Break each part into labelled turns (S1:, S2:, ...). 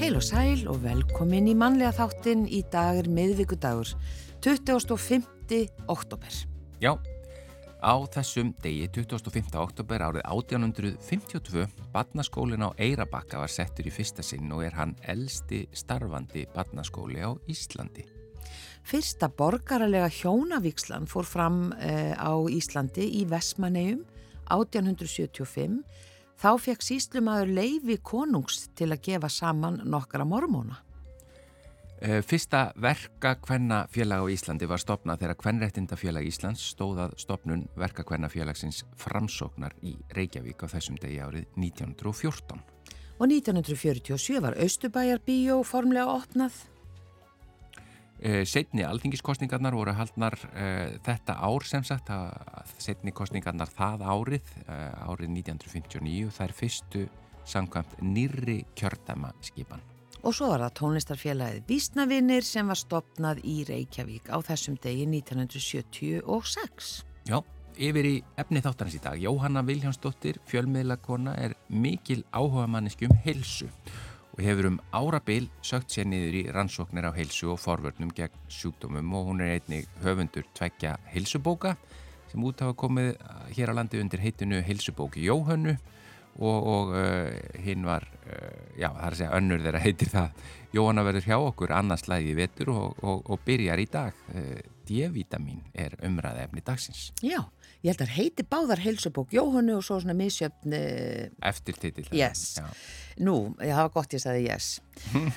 S1: Heil og sæl og velkomin í mannlega þáttin í dagur miðvíkudagur 25. oktober.
S2: Já, á þessum degi 25. oktober árið 1852 badnaskólin á Eirabakka var settur í fyrsta sinn og er hann elsti starfandi badnaskóli á Íslandi.
S1: Fyrsta borgaralega hjónavíkslan fór fram uh, á Íslandi í Vesmanegjum 1875 Þá fekk síslumadur Leifi Konungs til að gefa saman nokkara mormóna.
S2: Eh, fyrsta verka kvennafélag á Íslandi var stopnað þegar kvennrættindafélag Íslands stóðað stopnun verka kvennafélagsins framsóknar í Reykjavík á þessum degi árið 1914.
S1: Og 1947 var Östubæjar bíó formlega opnað
S2: Eh, setni alþingiskostningarnar voru haldnar uh, þetta ár sem sagt setni kostningarnar það árið uh, árið 1959 það er fyrstu samkvæmt nýri kjördæma skipan
S1: Og svo var það tónlistarfélagið Vísnavinnir sem var stopnað í Reykjavík á þessum degi 1976
S2: Já, yfir í efni þáttarins í dag. Jóhanna Viljánsdóttir, fjölmiðlakona er mikil áhuga manneskjum helsu og hefur um árabil sögt sér niður í rannsóknir á heilsu og forvörnum gegn sjúkdómum og hún er einnig höfundur tveggja heilsubóka sem út hafa komið uh, hér á landi undir heitinu heilsubóki Jóhönnu og, og uh, hinn var, uh, já það er að segja önnur þegar heitir það Jóhanna verður hjá okkur annarslæði vetur og, og, og byrjar í dag. Uh, D-vitamin er umræði efni dagsins.
S1: Já, ég held að heiti báðar heilsubók Jóhannu og svo svona misjöfn...
S2: Eftir titill.
S1: Yes. Já. Nú, ég hafa gott ég sagði yes.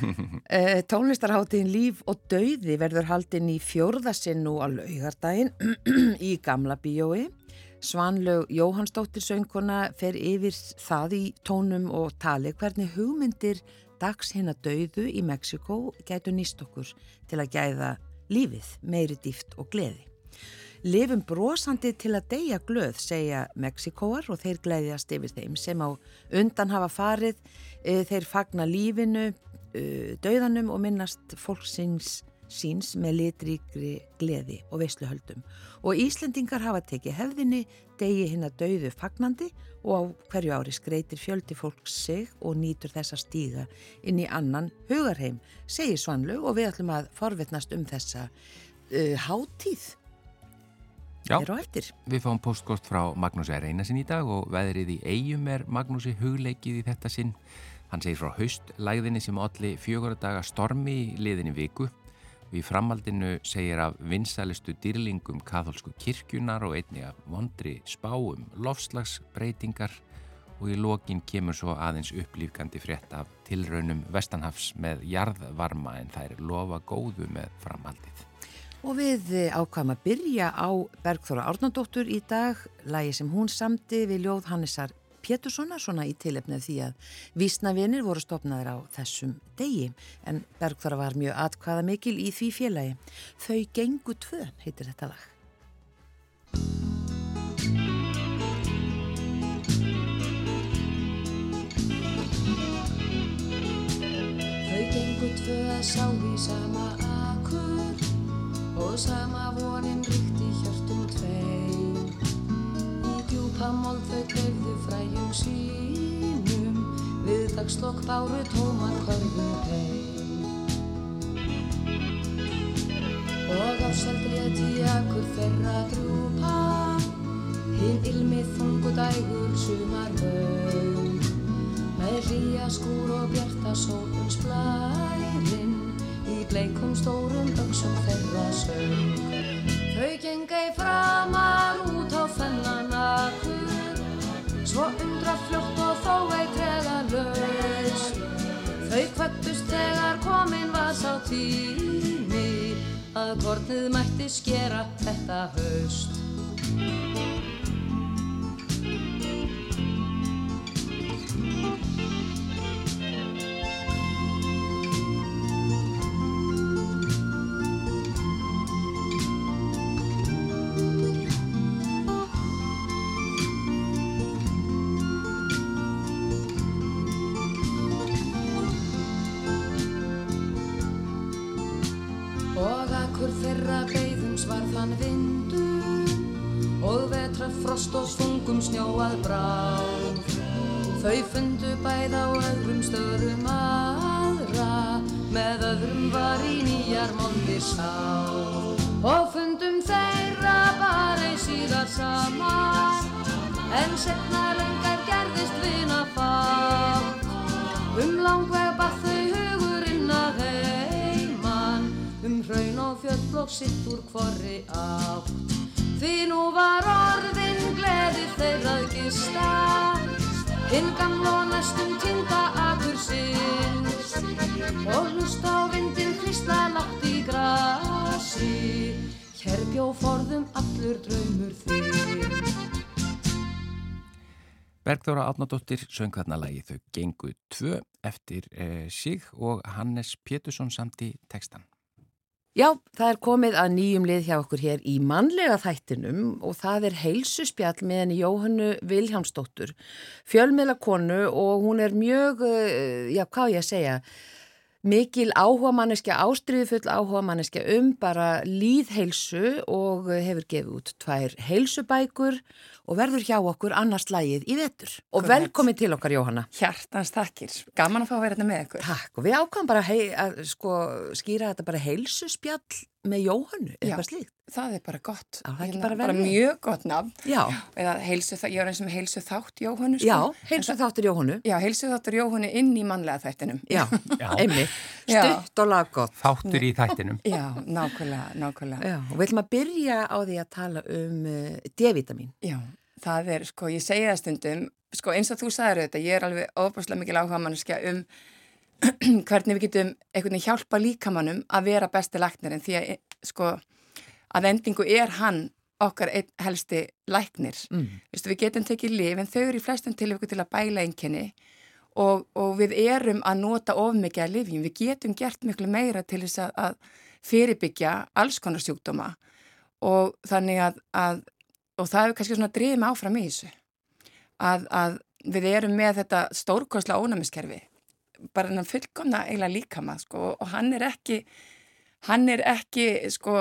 S1: tónlistarháttiðin Líf og Dauði verður haldinn í fjórðasinn nú á laugardaginn í Gamla bíói. Svanlaug Jóhannsdóttir söngkona fer yfir það í tónum og tali hvernig hugmyndir dags hinn að dauðu í Mexiko gætu nýst okkur til að gæða lífið, meiri dýft og gleði. Lifum brosandi til að deyja glöð, segja Mexikoar og þeir gleðjast yfir þeim sem á undan hafa farið, e, þeir fagna lífinu, e, dauðanum og minnast fólksins síns með litríkri gleði og veisluhöldum. Og Íslendingar hafa tekið hefðinni, degi hinn að dauðu fagnandi og á hverju ári skreitir fjöldi fólks sig og nýtur þessa stíga inn í annan hugarheim, segir Svanlaug og við ætlum að forvetnast um þessa uh, hátíð.
S2: Já, við fáum postkort frá Magnúsi Reynasin í dag og veðrið í eigum er Magnúsi hugleikið í þetta sinn. Hann segir frá haustlæðinni sem allir fjögur daga stormi í liðinni viku í framaldinu segir af vinsalistu dýrlingum katholsku kirkjunar og einni af vondri spáum lofslagsbreytingar og í lokin kemur svo aðeins upplýfgandi frétt af tilraunum Vestanhafs með jarðvarma en er lofa góðu með framaldið.
S1: Og við ákvæmum að byrja á Bergþóra Árnandóttur í dag, lægi sem hún samti við ljóð Hannesar Péturssona, svona í tilefnið því að vísnavinir voru stopnaður á þessum degi, en Bergþóra var mjög atkvaða mikil í því félagi. Þau gengu tvö, heitir þetta lag.
S3: Þau gengu tvö að sá í sama og sama vonin ríkti hjörtum tveim í djúpa mál þau dreifðu fræjum sínum við dagslokk báru tómar hverju heim og ásaldri að tíakur þeirra drúpa hinn ilmið þungu dægur sumar vögn með hlýja skúr og bjarta sólum splærin bleikum stórum öksum þeirra sög Þau gengei framar út á akkur Svo undra fljótt og þó eitreða laus. Þau kvöttust þegar komin var sá tími Að kornið mætti skera þetta haust frost og þungum snjóað bráð. Þau fundu bæð á öðrum stöðum aðra, með öðrum var í nýjar mondir sáð. Og fundum þeirra bara í síðar saman, en setna lengar gerðist vina fátt. Um langveg bað þau hugurinn að heiman, um hraun og fjöll og sitt úr hvorri átt. Því nú var orðin gleði þeirra gista, hinn gamla næstum týnda akur sinn. Og hlust á vindin hristla látt í grasi, hér bjó forðum allur draumur þinn.
S2: Bergþóra Átnadóttir söng þarna lagi þau gengu tvö eftir eh, sig og Hannes Pétursson samt í textan.
S1: Já, það er komið að nýjum lið hjá okkur hér í mannlega þættinum og það er heilsuspjall með henni Jóhannu Viljámsdóttur, fjölmiðla konu og hún er mjög, eh, já hvað ég segja, mikil áhuga manneskja, ástriðufull áhuga manneskja um bara líðheilsu og hefur gefið út tvær heilsubækur og verður hjá okkur annars lægið í vetur. Og velkomin til okkar Jóhanna.
S4: Hjartans takkir. Gaman að fá að vera þetta með ykkur.
S1: Takk og við ákvæmum bara hei, að sko, skýra þetta bara heilsuspjall með Jóhannu,
S4: Já.
S1: eitthvað slíkt.
S4: Það er bara gott.
S1: Á, það ekki
S4: Hérna,
S1: bara
S4: bara mjög gott nafn.
S1: Já,
S4: Eða heilsu, ég var eins og með heilsu þátt Jóhannu. Sko.
S1: já, heilsu þáttur Jóhannu.
S4: Já, heilsu þáttur Jóhannu inn í mannlega þættinum.
S1: Já, einmitt,
S4: Já.
S1: stutt og laggott.
S2: Þáttur í þættinum.
S4: Já, nákvæmlega, nákvæmlega.
S1: Já, og við ætlum að byrja á því að tala um uh, D-vitamin.
S4: Já, það er, sko, ég segi það stundum, sko, eins og þú sagður þetta, ég er alveg ofbúrslega mikil áhuga mannskja um hvernig við getum einhvern veginn hjálpa líkamannum að vera besti læknir en því að, sko, að endingu er hann okkar helsti læknir.
S1: Mm.
S4: Vistu, við getum tekið lif en þau eru í flestum tilvíku til að bæla einkenni og, og við erum að nota of mikið að lifjum. Við getum gert miklu meira til þess að, að fyrirbyggja alls konar sjúkdóma og þannig að, að og það hefur kannski svona drifið mig áfram í þessu að, að við erum með þetta stórkosla ónæmiskerfi bara hann fullkomna eiginlega líkama sko, og hann er ekki hann er ekki sko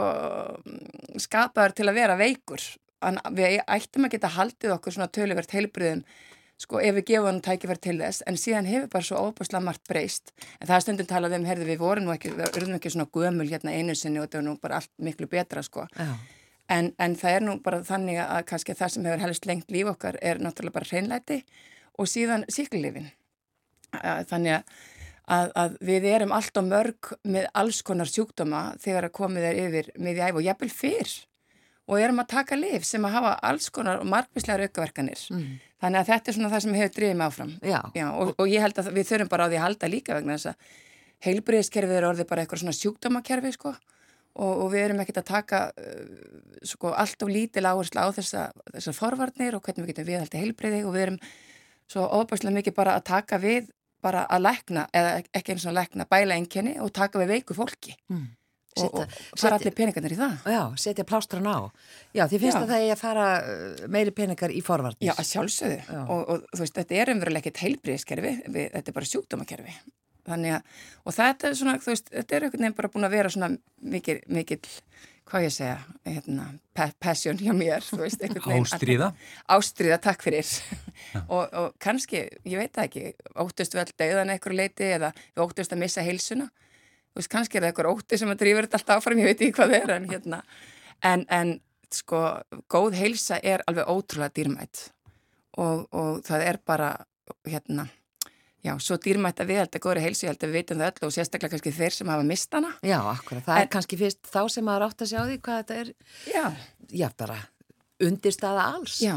S4: skapaður til að vera veikur. Hann, við ættum að geta haldið okkur svona töluvert heilbriðum sko ef við gefum hann tækifæri til þess en síðan hefur bara svo óbúslega margt breyst. En það er stundum talað um, herðu við vorum nú ekki við erum ekki svona gömul hérna einu sinni og þetta er nú bara allt miklu betra sko.
S1: Já,
S4: En, en það er nú bara þannig að kannski það sem hefur helst lengt líf okkar er náttúrulega bara hreinlæti og síðan síklilifin. Þannig að, að, við erum alltaf mörg með alls konar sjúkdóma þegar að komið er yfir miðjæf og jafnvel fyrr og erum að taka lif sem að hafa alls konar og margvíslegar aukaverkanir.
S1: mm.
S4: Þannig að þetta er svona það sem hefur drifið mig áfram.
S1: já,
S4: Já, og, og ég held að við þurfum bara á því að halda líka vegna þess að heilbriðiskerfið er orðið bara eitthvað svona sjúkdómakerfi sko og, og við erum ekkert að taka uh, sko allt of lítil áherslu á þessa, þessar forvarnir og hvernig við getum viðhaldi heilbriði og við erum svo óbærslega mikið bara að taka við bara að lækna, eða ekki eins og að lækna bæla einkenni og taka við veiku fólki
S1: Mm.
S4: og, og er
S1: setja-
S4: allir peningarnir í það.
S1: já, setja plástran á. Já, því finnst
S4: Já.
S1: að það er að fara uh, meiri peningar í forvarnir.
S4: Já, sjálfsögðu
S1: Já.
S4: og, og þú veist, þetta er heilbriðiskerfi, við- þetta er bara sjúkdómakerfi þannig að, og þetta er svona þú veist, þetta er einhvern veginn bara búin að vera svona mikil, mikil, hvað ég segja? Hérna, pa passion hjá mér þú veist, einhvern veginn.
S2: Ástríða.
S4: Ástríða, takk fyrir. Og, og kannski, ég veit það ekki óttust við all döðan eitthvað leiti eða við óttust að missa heilsuna. Þú veist, kannski er það eitthvað ótti sem að drífur þetta allt áfram, ég veit ekki hvað það er en hérna, en, en sko, góð heilsa er alveg ótrúlega dýrmætt og, og það er bara hérna, já, svo dýrmætt að við held að góðri heilsu, ég held að við veitum það öll og sérstaklega kannski þeir sem hafa mist hana.
S1: Já, akkurat. Það er
S4: En-
S1: kannski fyrst þá sem maður átt að sjá því hvað þetta er,
S4: Já,
S1: já, bara undirstaða alls.
S4: Já,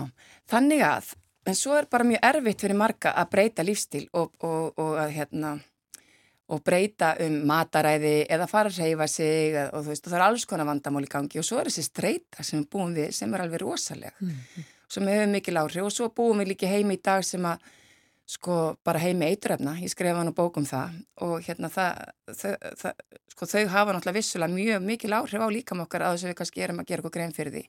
S4: þannig að, en svo er bara mjög erfitt fyrir marga að breyta lífstíl og, og, og að hérna, og breyta um mataræði eða fara að reyfa sig og þú veist, og það er alls konar vandamál í gangi. Og svo er þessi streyta sem við búum við sem er alveg rosaleg, sem hefur mikil áhrif og svo búum við líki heimi í dag sem að sko bara heimi eituröfna, ég skrifa hann á bókum það og hérna það, þau, það sko þau hafa náttúrulega vissulega mjög mikil áhrif á líkam okkar að þess að við kannski erum að gera okkur grein fyrir því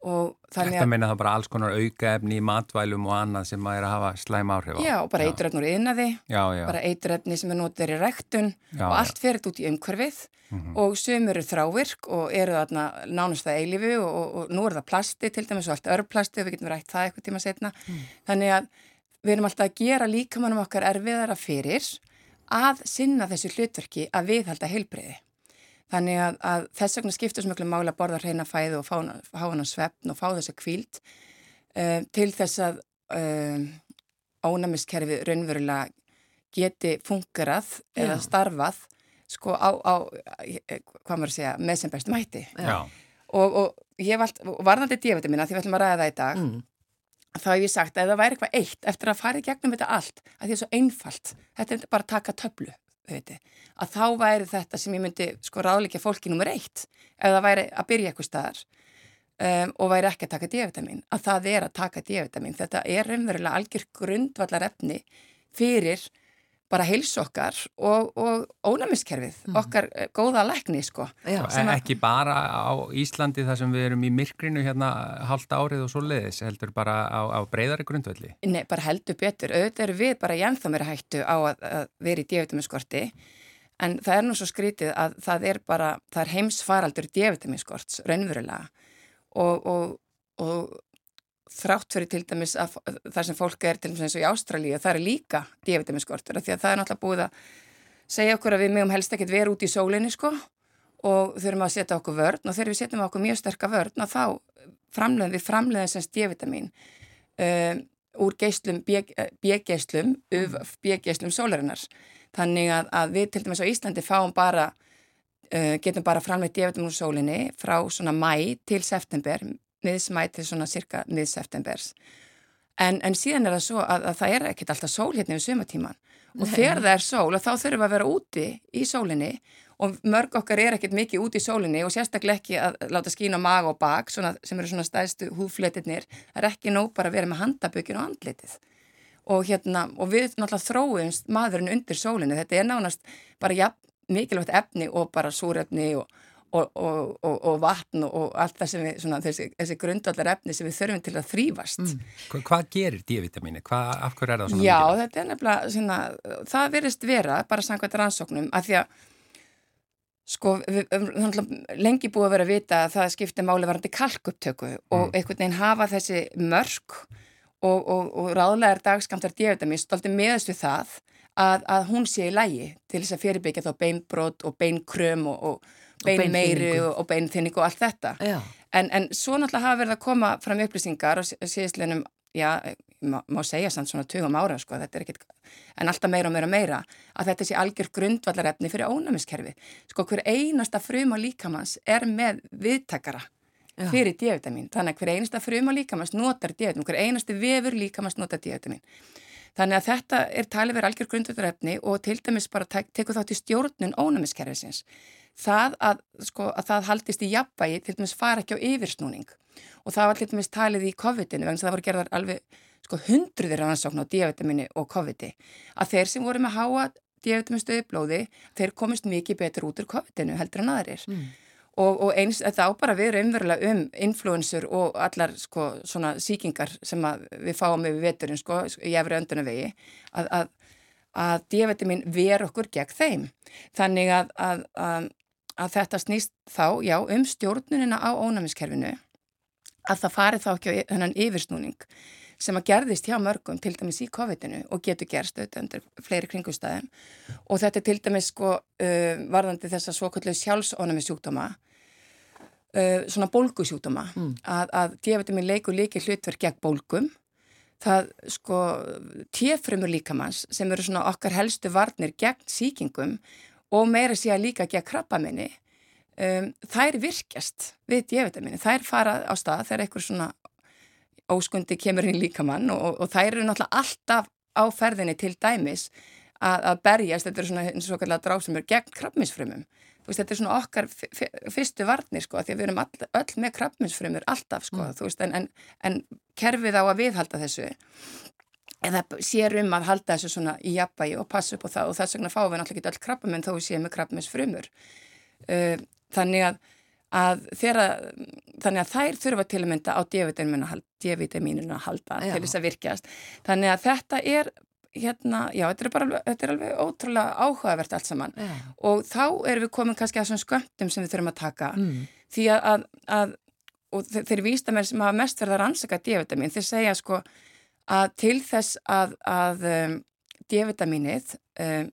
S2: Þetta meina það bara alls konar aukaefni í matvælum og annað sem maður er að hafa slæm áhrif á.
S4: Já, bara eituröfn úr yðnaði, bara eituröfni sem er notið í rektun já, og allt ferið út í umhverfið mm -hmm. og sömur eru þrávirk og eru þarna nánast það eilifu og, og, og nú er það plasti til dæmis og allt örplasti og við getum rætt það eitthvað tíma setna. Mm. Þannig að við erum alltaf að gera líkamannum okkar erfiðara fyrir að sinna þessu hlutverki að viðhalda heilbreyði. Þannig að, að þess vegna skiptur mjög máli að borða hreina fæðu og fá hana svefn og fá þessa kvíld uh, til þess að uh, ónæmiskerfi raunverulega geti fungerað Já. eða starfað sko á, á hvað maður segja, með sem bestum hætti. Og, og ég varðandi djöfitið mína því við ætlum að ræða það í dag mm. Þá hef ég sagt að ef það væri eitthvað eitt eftir að fara í gegnum þetta allt að því það er svo einfalt, þetta er bara að taka töflu Veitir, að þá væri þetta sem ég myndi sko ráðleika fólki nummer eitt ef það væri að byrja eitthvað staðar um, og væri ekki að taka D-vitamin að það er að taka D-vitamin þetta er raunverulega algjör grundvallar efni fyrir bara heilsokkar og, og ónæmiskerfið, mm. okkar eh, góða lækni sko.
S2: Já, að... Ekki bara á Íslandi þar sem við erum í myrkrinu hérna halda árið og svo leiðis, heldur bara á, á breyðari grundvelli?
S4: Nei, bara heldur betur, auðvitað eru við bara jænþá mér hættu á að, að vera í D-vitaminskorti en það er nú svo skrítið að það er bara, það er heimsfaraldur D-vitaminskorts, raunverulega og, og, og þrátt fyrir til dæmis að það sem fólk er til dæmis eins og í Ástralíu það er líka D-vitaminskortur því að það er náttúrulega búið að segja okkur að við mögum helst ekkert vera út í sólinni sko og þurfum að setja okkur vörn og þegar við setjum okkur mjög sterka vörn og þá framleiðum við framleiðum semst D-vitamin um, úr geyslum, bjeggeyslum bjeggeyslum sólarinnar. Þannig að, að við til dæmis á Íslandi fáum bara uh, getum bara framleiðt D-vitamin úr sólinni frá svona mæ til september miðsmætið svona cirka miðseftenbers. En, en síðan er það svo að, að það er ekkert alltaf sól hérna við sumatíman og þegar það er sól þá þurfum við að vera úti í sólinni og mörg okkar er ekkert mikið úti í sólinni og sérstaklega ekki að láta skína mag og bak svona, sem eru svona stæðstu húfletirnir. Það er ekki nóg bara að vera með handabökin og andlitið. Og, hérna, og við náttúrulega þróumst maðurinn undir sólinni. Þetta er nánast bara ja, mikilvægt efni og bara súrefni og og, og, og, og vatn og allt það sem við, svona, þessi, þessi grundvallar efni sem við þurfum til að þrýfast. Mm.
S2: Hva, hvað gerir D-vitamini? Af hverju er það svona?
S4: Já, mikilvægt? þetta er nefnilega, svona, það verist vera, bara samkvæmt rannsóknum, að því að sko, við, lengi búið að vera að vita að það skiptir máli varandi kalkupptöku og mm. einhvern veginn hafa þessi mörg og ráðlegar dagskamtar D-vitamini stolti meðast við það að, að hún sé í lægi til þess að fyrirbyggja þá beinbrot og beinkröm og bein meiri og, og beinþynning og allt þetta. En, en svo náttúrulega hafa verið að koma fram upplýsingar og síðislega já, má, má segja samt svona 20 ára sko, þetta er ekkit, en alltaf meira og meira og meira að þetta sé algjör grundvallarefni fyrir ónæmiskerfi, sko hver einasta frum á líkamanns er með viðtakara Já. fyrir D-vitamin, þannig að hver einasta frum á líkamanns notar D-vitamin, hver einasti vefur líkamanns notar D-vitamin þannig að þetta er talið verið algjör grundvallarefni og til dæmis bara tek, tekur þátt í stjórnun ónæmiskerfisins það að, sko, að það haldist í jafnvægi til dæmis fara ekki á yfirsnúning. Og það var til dæmis talið í COVID-inu vegna það voru gerðar alveg sko, hundruðir rannsókn á D-vitamini og COVID-i. Að þeir sem voru með háa D-vitaminstöði blóði þeir komist mikið betur út úr COVID-inu heldur en aðrir. Mm. og, og eins þetta á bara við umverulega um influensur og allar sko, svona síkingar sem við fáum við veturinn sko, í efri öndunavegi að, að að D-vitamin ver okkur gegn þeim. Þannig að, að, að að þetta snýst þá, já, um stjórnunina á ónæmiskerfinu að það fari þá ekki á þennan yfirsnúning sem að gerðist hjá mörgum til dæmis í COVID-inu og getur gerst auðvitað undir fleiri kringustæðum og þetta er til dæmis sko uh, varðandi þess að svokallu sjálfsónæmissjúkdóma uh, svona bólgusjúkdóma mm. að, að D-vitamin leikur líki hlutverk gegn bólgum það sko tjefrumur líkamanns sem eru svona okkar helstu varnir gegn síkingum og meira sé að líka ekki að krabba minni um, þær virkjast við D-vitaminni, þær fara á stað þegar einhver svona óskundi kemur inn líkamann og, og þær eru náttúrulega alltaf á ferðinni til dæmis að, að berjast, þetta er svona eins og okkarlega dráð sem er gegn krabbminsfrumum Veist, þetta er svona okkar fyrstu varnir sko, því að við erum all, öll með krabbminsfrumur alltaf sko, mm. veist, en, en, en kerfið á að viðhalda þessu eða sér um að halda þessu svona í jafnvægi og passa upp á það og þess vegna fáum við náttúrulega ekki öll krabbamenn þó við séum með krabbamenns frumur uh, þannig að, að þeirra, þannig að þær þurfa til að mynda á D-vitamínuna að halda
S1: Já.
S4: til þess að virkjast. Þannig að þetta er, hérna, já, þetta er bara alveg, þetta er alveg ótrúlega áhugavert allt saman
S1: Já.
S4: og þá erum við komin kannski að svona skömmtum sem við þurfum að taka
S1: Mm.
S4: því að, að, að og þe- þeir vístamenn sem hafa mest verið að rannsaka D-vitamin, þeir segja sko að til þess að, að um, D-vitamínið um,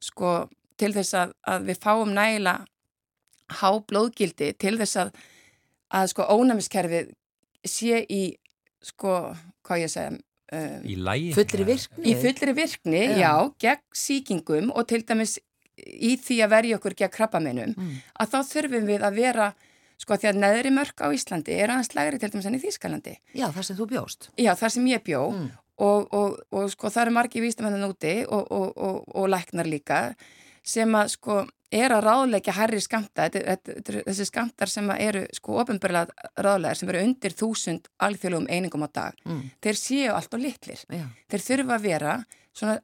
S4: sko til þess að, að við fáum nægilega há blóðgildi til þess að, að sko ónæmiskerfið sé í sko, hvað ég segja um,
S2: Í lægi.
S1: Fullri virkni.
S4: í fullri virkni,
S1: Já.
S4: já, gegn síkingum og til dæmis í því að verja okkur gegn krabbameinum,
S1: Mm.
S4: að þá þurfum við að vera, sko því að neðri mörk á Íslandi er aðeins lægri til dæmis enn í Þýskalandi.
S1: Já, það sem þú bjóst.
S4: Já, þar sem ég bjó
S1: Mm.
S4: og, og, og sko það eru margi vístamennan úti og, og, og, og læknar líka sem að sko er að ráðleika herri skamta, þetta, þetta, þetta, þessi skamtar sem að eru sko ofinbörlega ráðlegar sem eru undir þúsund alþjóðlegum einingum á dag,
S1: Mm.
S4: þeir séu allt og litlir.
S1: Já.
S4: Þeir þurfa að vera svona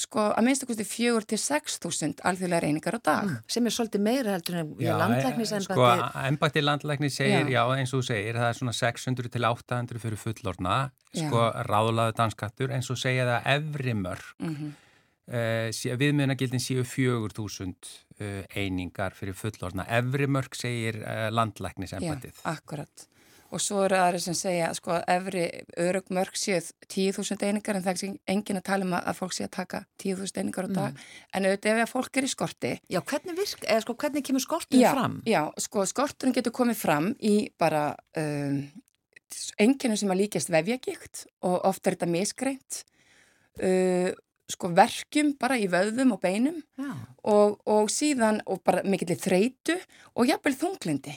S4: sko að minnst okkur fjögur til sex þúsund alþjóðlega einingar á dag.
S1: Mm. Sem er svolítið meira heldur en landlæknis
S2: eh, sko, embætti landlæknis segir,
S4: Já.
S2: já. eins og þú segir, það er svona 600 til 800 fyrir fullorna, sko, ráðlaðu danskattur, eins og segja það efri mörg,
S4: Mm
S2: uh, viðmiðnagildin séu 4000 uh, einingar fyrir fullorna, efri mörg segir uh, landlæknis
S4: Já, akkurat. Og svo eru aðri sem segja sko að efri örug mörg séu 10.000 einingar en það er engin að tala um að fólk sé að taka 10.000 einingar á dag. En auðvitað ef að fólk er í skorti,
S1: Já, hvernig virk, eða sko, hvernig kemur skortum
S4: já,
S1: fram?
S4: já, sko skorturinn getur komið fram í bara um, enginu sem að líkjast vefjagikt og oft er þetta misgreint. Uh, sko verkjum bara í vöðum og beinum og, og síðan og bara mikill þreitu og jafnvel þunglindi.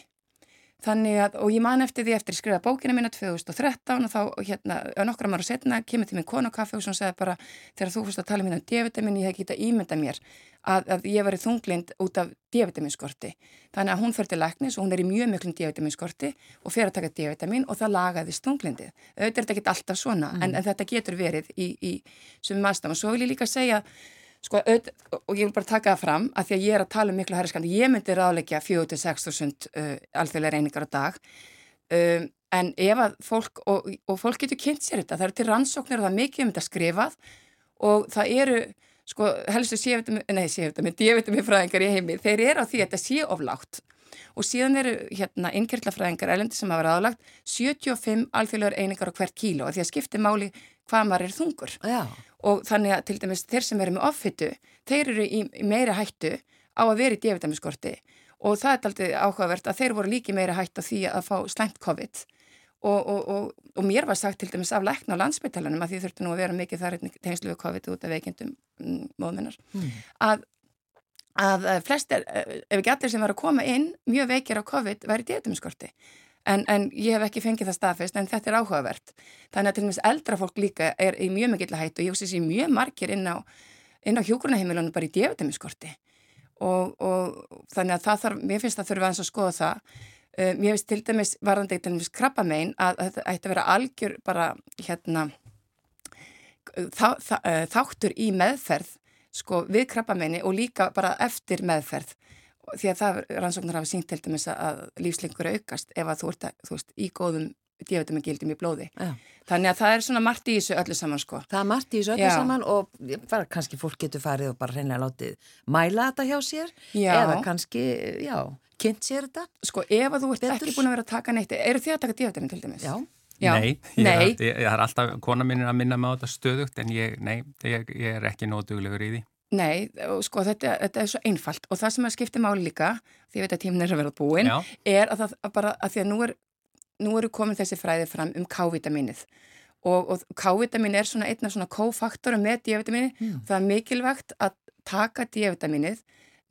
S4: Þannig að, og ég man eftir því eftir að skrifa bókina mína 2013 og þá hérna, nokkra ára setna kemur til minn konu á kaffi og svo sagði bara þegar þú fórst að tala mín um D-vitamin ég hef getað ímynda mér að, að ég var þunglind út af D-vitaminskorti. Þannig að hún fyrir til læknis og hún er í mjög miklum D-vitaminskorti og fyrir að taka D-vitamin og það lagaðist þunglindið. Auðvitað er þetta ekki alltaf svona en, en þetta getur verið í, í sumum aðstæðum og svo vil ég líka segja Sko, auð, og ég vil bara taka það fram að því að ég er að tala um miklu herriskandi, ég myndi ráðleikja 4-6.000 uh, alþjóðlega reyningar á dag. Um, en ef að fólk, og, og fólk getur kynnt sér þetta, það eru til rannsóknir og það er mikið um þetta skrifað og það eru, sko, helstu sévitami, nei sévitami, D-vitami fræðingar í heimi, þeir eru á því að þetta sé oflátt og síðan eru hérna innkirtlafræðingar elendi sem hafa ráðlagt 75 alþjóðlegar einingar á hvert kíló því að skipti máli hvað maður er þungur.
S1: Já.
S4: Og þannig að til dæmis þeir sem eru með offittu, þeir eru í, í meira hættu á að vera í D-vitaminskorti og það er aldrei áhugavert að þeir voru líki meira hættu á því að fá slæmt COVID. Og, og, og, og mér var sagt til dæmis af lækna á landsbytalanum að því þurftu nú að vera mikið þar tengslu við COVID út af veikindum móðmennar
S1: Mm.
S4: að, að eh, flestir, eh, ef ekki allir sem var að koma inn mjög veikir á COVID væri í D-vitaminskorti En, en ég hef ekki fengið það staðfest en þetta er áhugavert. Þannig að til dæmis eldra fólk líka er í mjög mikill hætt og ég hugsi sér mjög margir inn á, á hjúkurnaheimilunum bara í D-vitaminskorti og, og þannig að það þarf, mér finnst það þurfa eins að skoða það. Uh, mér finnst til dæmis varðandi til dæmis krabbamein að þetta ætti að vera algjör bara hérna þá, þá, uh, þáttur í meðferð sko við krabbameini og líka bara eftir meðferð því að það rannsóknar hafa sínt til dæmis að lífslengur aukast ef að þú ert að, þú veist, í góðum D-vitamingildum í blóði.
S1: Já.
S4: Þannig að það er svona margt í þessu öllu saman sko.
S1: Það er margt í þessu öllu
S4: Já.
S1: saman og ég- bara kannski fólk getur farið og bara reynilega látið mæla þetta hjá sér
S4: Já.
S1: eða kannski, já, kynnt sér þetta.
S4: Sko ef að þú ert
S1: Betur.
S4: ekki búin að vera að taka neitt, eru þið að taka D-vitamin til dæmis?
S1: Já.
S4: Já.
S2: Nei, ég,
S4: Nei.
S2: ég, ég, það er alltaf, kona mín er að minna mig á þetta stöðugt en ég, nei, ég, ég er ekki nótuglegur í því.
S4: Nei, sko þetta, þetta er svo einfalt og það sem að skipti máli líka, því ég veit að tíminn er að vera búinn,
S2: Já.
S4: er að það að bara að því að nú, er, nú eru komin þessi fræði fram um K-vitaminið og, og K-vitamin er svona einna svona kófaktorum með D-vitamini
S1: Mm.
S4: það er mikilvægt að taka D-vitaminið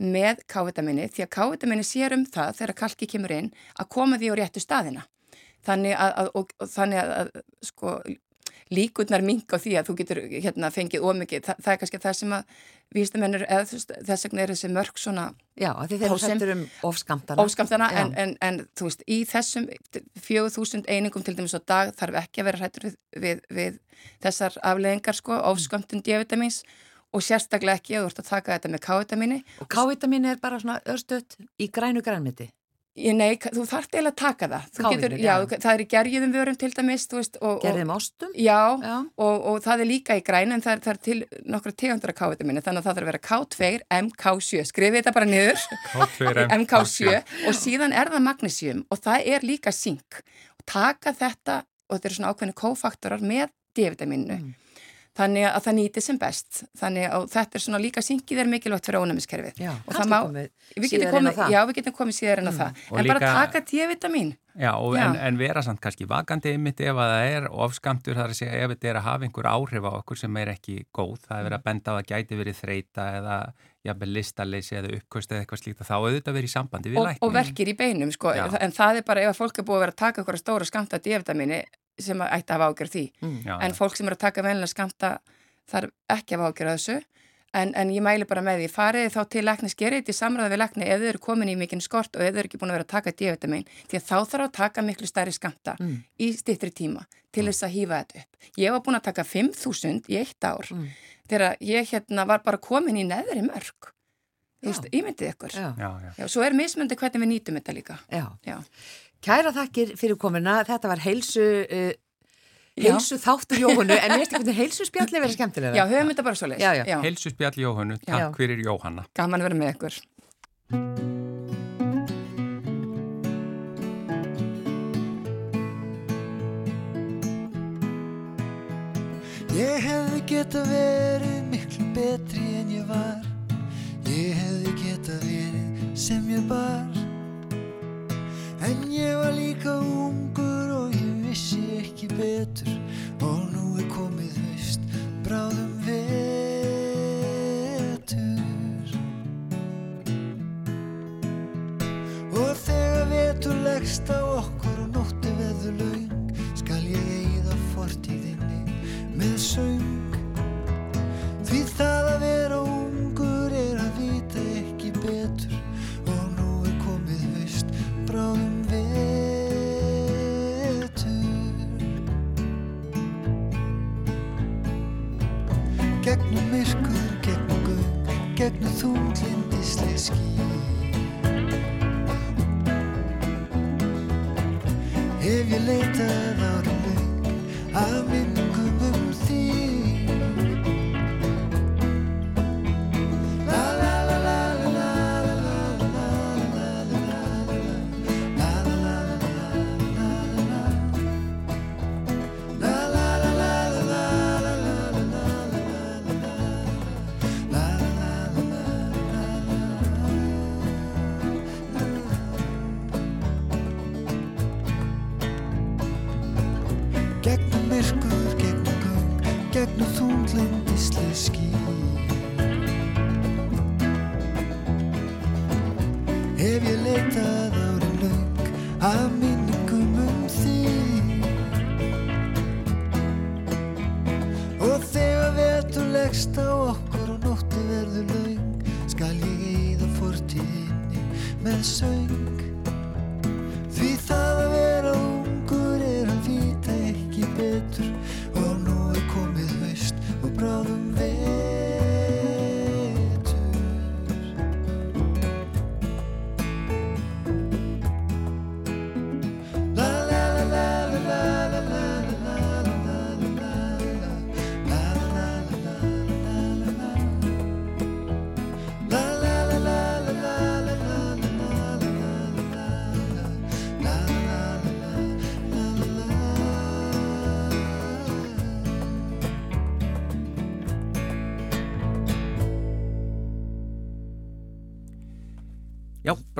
S4: með K-vitamini því að K-vitamini sér um það þegar kalki kemur inn að koma því á réttu staðina þannig að, að, og, og þannig að sko líkurnar minga á því að þú getur hérna fengið ómikið, Þa, það er kannski það sem að veist, þess vegna er þessi mörg svona
S1: Já, því þeir hættur um ofskamtana.
S4: óskamtana
S1: Já.
S4: en, en, en þú veist, í þessum 4000 einingum til dæmis á dag þarf ekki að vera hrættur við, við, við þessar afleðingar sko, ofskamtun D-vitamins og sérstaklega ekki að þú ert að taka þetta með K-vitamini
S1: Og K-vitamin er bara svona örstuðt í grænu grænmiti.
S4: Ég, nei, þú þarft eiginlega að taka það. Getur,
S1: já.
S4: já, það er í gerjuðum vörum til dæmis, þú veist. Og,
S1: Gerðum ástum?
S4: Já,
S1: Já.
S4: Og, og það er líka í græn en það er, það er til nokkra tegundra K-vitamini þannig að það þarf að vera K2, MK7 skrifið þetta bara niður MK7 og síðan er það magnesium og það er líka zink og taka þetta og þetta eru svona ákveðinu kófaktorar með D-vitaminu
S1: Mm.
S4: Þannig að það nýti sem best þannig að þetta er svona líka zinkið er mikilvægt fyrir ónæmiskerfið og það má, við getum komið,
S1: það.
S4: já við getum komið síðar en á það
S2: Og
S4: en bara
S2: líka-
S4: taka D-vitamin
S2: Já, og
S4: Já.
S2: En, en vera samt kannski vakandi einmitt ef að það er ofskamtur þar að segja ef þetta er að hafa einhver áhrif á okkur sem er ekki góð, það er verið að benda á að gæti verið þreita eða jafnvel listaleysi eða uppkvöst eða eitthvað slíkt að þá auðvitað verið í sambandi við lækni.
S4: og verkir í beinum sko.
S2: Já.
S4: en það er bara ef að fólk er búið að vera að taka okkur stóra skamta D-vitamini sem ætti að hafa ágjör því
S2: Já,
S4: en fólk sem er að taka venlega skamta þarf ekki að hafa ágjör að þessu en, en ég mæli bara með því, farið þá til læknis, gerið þetta í samræði við lækni ef þau eru komin í mikinn skort og ef þau eru ekki búin að vera að taka D-vitamin því að þá þarf að taka miklu stærri skamta
S1: Mm.
S4: í stittri tíma til þess að hýfa þetta upp. Ég var búin að taka 5.000 í eitt ár
S1: Mm.
S4: þegar ég hérna var bara komin í neðri mörg. Ímyndið ykkur.
S1: Já.
S2: Já, já.
S4: Svo er mismundi hvernig við nýtum þetta líka.
S1: Kæra þakkir fyrir komina, þetta var heilsu, uh, heilsu þáttur Jóhannu, en veist ekki hvernig heilsu spjalli verið skemmtilega?
S4: Já, höfum þetta bara svo
S1: já.
S2: Heilsu spjall Jóhannu,
S1: Já.
S2: takk fyrir Jóhanna.
S4: Gaman að vera með ykkur.
S5: Ég hefði geta verið miklu betri en ég var Ég hefði geta verið sem ég bar En ég var líka ungur og ég vissi ekki betur. Og nú er komið haust, bráðum vetur. Og þegar vetur leggst á okkur og nótti veður laung Skal ég eigða fortíðinni með söng. Því það að vera ungur don't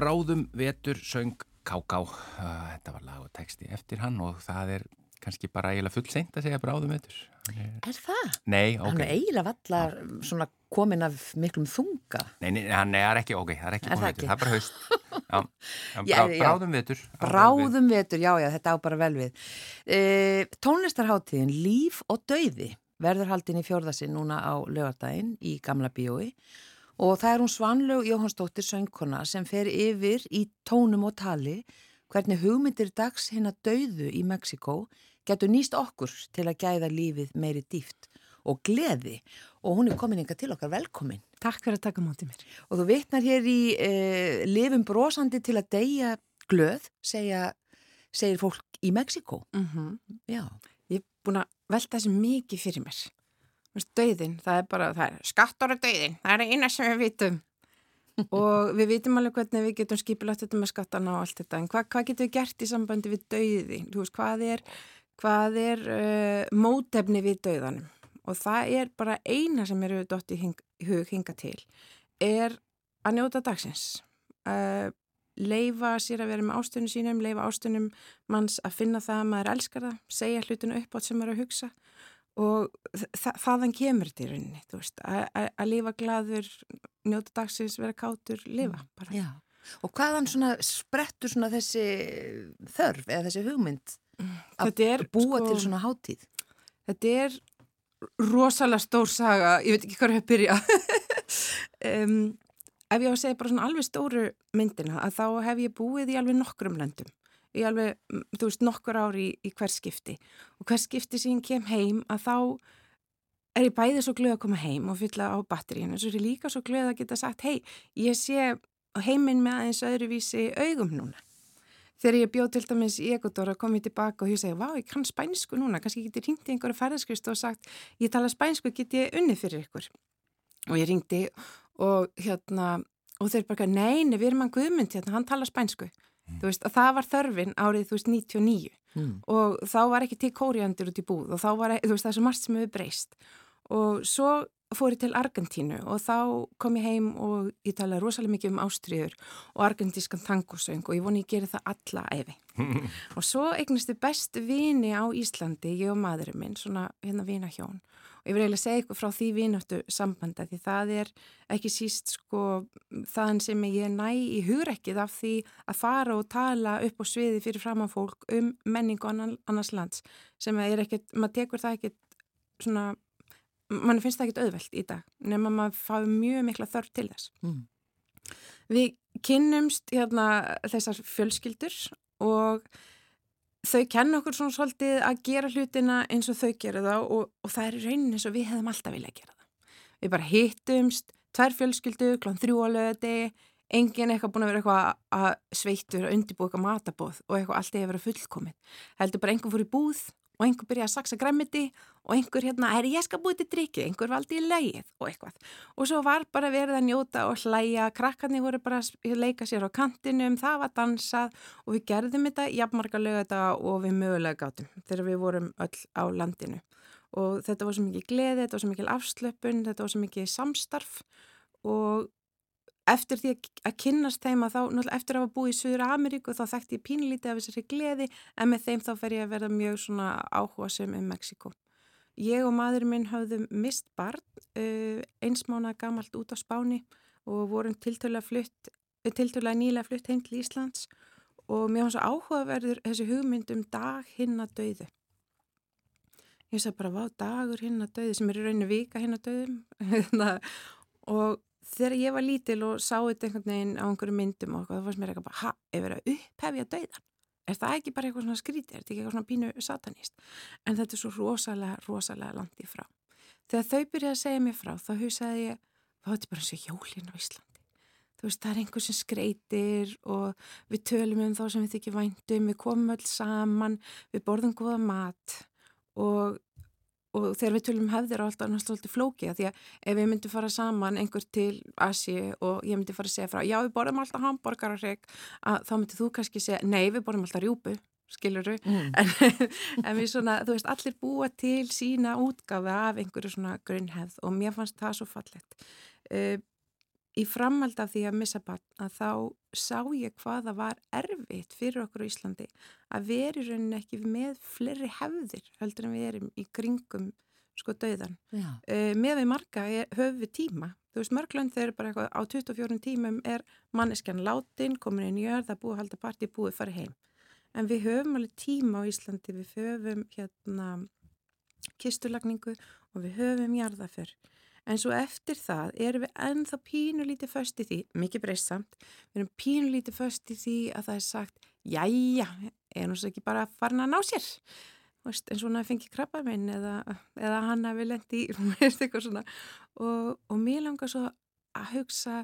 S5: bráðum vetur
S2: söng Káká. Uh, Þetta var lag og texti eftir hann og það er kannski bara eiginlega full seint að segja bráðum vetur. Hann er-
S1: Er það?
S2: Nei,
S1: Hann
S2: ok.
S1: er eiginlega vallar svona komin af miklum þunga.
S2: Nei, nei, hann er ekki, ok, það er ekki
S1: það ekki?
S2: vetur, það er bara haust. Já, já, brá,
S1: já.
S2: bráðum vetur.
S1: Bráðum vetur, já, já, þetta á bara vel við. E, tónlistarháttíðin Líf og Dauði verður haldin í fjórðasinn núna á lögardaginn í Gamla bíói og það er hún Svanlaug Jóhannsdóttir söngkona sem fer yfir í tónum og tali hvernig hugmyndir dags hinn að dauðu í Mexiko getur nýst okkur til að gæða lífið meiri dýft og gleði og hún er komin inga til okkar velkomin.
S6: Takk fyrir að taka mótið mér.
S1: Og þú vitnar hér í e, lifum brosandi til að deyja glöð, segja, segir fólk í Mexiko.
S6: Mm -hmm.
S1: Já.
S6: Ég er búin að velta þessi mikið fyrir mér. Döðin, það er bara, það er skattur og döðin, það er eina sem við vitum. og við vitum alveg hvernig við getum skipilagt þetta með skattana og allt þetta, en hva, hvað getum við gert í sambandi við döði? Þú veist, hvað er, hvað er uh, mótefni við döðanum? Og það er bara eina sem eru dott í hing, hug hinga til, er að njóta dagsins. Uh, leifa sér að vera með ástunum sínum, leifa ástunum manns að finna það að maður elskar það, segja hlutinu upp átt sem maður er að hugsa og þa þaðan kemur þetta í rauninni, þú veist, að lifa gladur, njóta dagsins, vera kátur, lifa
S1: Mm,
S6: bara.
S1: Já. Og hvaðan svona sprettur svona þessi þörf eða þessi hugmynd að
S6: Þetta er,
S1: búa
S6: sko-
S1: til svona hátíð?
S6: Þetta er rosalega stór saga, ég veit ekki hvað er að byrja. um, ef ég á að segja bara svona alveg stóru myndina, að þá hef ég búið í alveg nokkrum löndum. Í alveg, þú veist, nokkur ári í, í hver skipti. Og hver skipti sem ég kem heim að þá er ég bæðið svo glöð að koma heim og fylla á batteríinu. Svo er ég líka svo glöð að geta sagt, hei, ég sé heiminn með aðeins öðruvísi augum núna. Þegar ég bjóð til dæmis í Ekvator að koma ég tilbaka og ég segi, vá, ég kann spænsku núna, kannski get ég ringt í einhverju ferðarskristu og sagt, ég tala spænsku, get ég unni fyrir ykkur. Og ég ringdi og hérna, og þeir bara, nei, við erum hann guðmynd hérna, hann tala spænsku. Þú veist, og það var þörfin árið, þú veist, 99
S1: Mm.
S6: og þá var ekki til kóriandur út í búð og þá var, þú veist, það er svo margt sem hefur breyst. Og svo fór ég til Argentínu og þá kom ég heim og ég talaði rosalega mikið um ástriður og argentískan tangosöng og ég voni ég geri það alla æfi. og svo eignast þið best vini á Íslandi, ég og maðurinn minn, svona hérna vina hjón. Og ég vil eiginlega segja ykkur frá því vináttu sambanda því það er ekki síst sko þaðan sem ég næ í hugrekkið af því að fara og tala upp á sviði fyrir framann fólk um menningu annars lands sem er ekkert, maður tekur það ekkert svona mann finnst það ekkert auðvelt í dag nema maður fái mjög mikla þörf til þess.
S1: Mm.
S6: Við kynnumst hérna, þessar fjölskyldur og þau kenna okkur svona svolítið að gera hlutina eins og þau gera það og, og það er í rauninni eins og við hefðum alltaf vilja að gera það. Við bara hittumst, tvær fjölskyldu, klán þrjú á löði, enginn eitthvað búin að vera eitthvað að sveittur að undirbúa eitthvað matabóð og eitthvað alltaf hefur verið fullkomið. Heldur bara einhver fór í búð og einhver byrjaði að saksa græmiti og einhver hérna, er ég skal búið til drikki, einhver valdi í leið og eitthvað. Og svo var bara verið að njóta og hlæja, krakkarnir voru bara að leika sér á kantinum, það var dansað og við gerðum þetta jafnmarga lögata og við mögulega gátum þegar við vorum öll á landinu. Og þetta var svo mikið gleði, þetta var svo mikið afslöpun, þetta var svo mikið samstarf og eftir því að kynnast þeim að þá, náttúrulega eftir að hafa búið í Suður Ameríku þá þekkti ég pínlítið af þessari gleði en með þeim þá fer ég að verða mjög svona áhuga sem um Mexiko. Ég og maðurinn minn hafðum mist barn uh, eins mánuða gamalt út á Spáni og vorum tiltölulega nýlega flutt heim til Íslands og mér svo áhugaverður þessi hugmynd um dag hinn að dauðu. Ég sagði bara, vá, dagur hinn að dauðu sem er í rauninu vika hinn að dauðum og þegar ég var lítil og sá þetta einhvern veginn á einhverju myndum og það fannst mér eitthvað ha, ef verið að upphefja dauðan er það ekki bara eitthvað svona skrítið, er þetta ekki eitthvað svona pínu satanist? En þetta er svo rosalega, rosalega langt í frá. Þegar þau byrjaði að segja mér frá þá hugsaði ég, þá er þetta bara eins og jólin á Íslandi. Þú veist, það er einhver sem skreitir og við tölum um þá sem við þykir væntum við komum öll saman, við borðum góða mat og og þegar við tölum hefðir á alltaf náttúrulega flókið því að ef við myndum fara saman einhver til Asi og ég myndi fara að segja frá já við borðum alltaf hambúrgararreg þá myndi þú kannski segja nei við borðum alltaf rjúpu skiluru
S1: Mm.
S6: en, en við svona þú veist allir búa til sína útgafi af einhverju svona grunnhefð og mér fannst það svo fallegt uh, í framhald af því að missa barn að þá sá ég hvað það var erfitt fyrir okkur á Íslandi að vera í rauninni ekki með fleiri hefðir heldur en við erum í kringum sko döðan. Uh, með við marga höfum við tíma. Þú veist, mörglönd þeir eru bara eitthvað á 24 tímum er manneskjan látin, komin í er búið halda partí, búið fara heim. En við höfum alveg tíma á Íslandi, við höfum hérna kistulagningu og við höfum jarðaför. En svo eftir það erum við ennþá pínulítið föst í því, mikið breysamt, við erum pínulítið föst í því að það er sagt, jæja, er nú svo ekki bara farin að ná sér, veist, en svona fengi krabba minn eða, eða hann hafi lendi í, veist, eitthvað svona. Og, og mér langar svo að hugsa,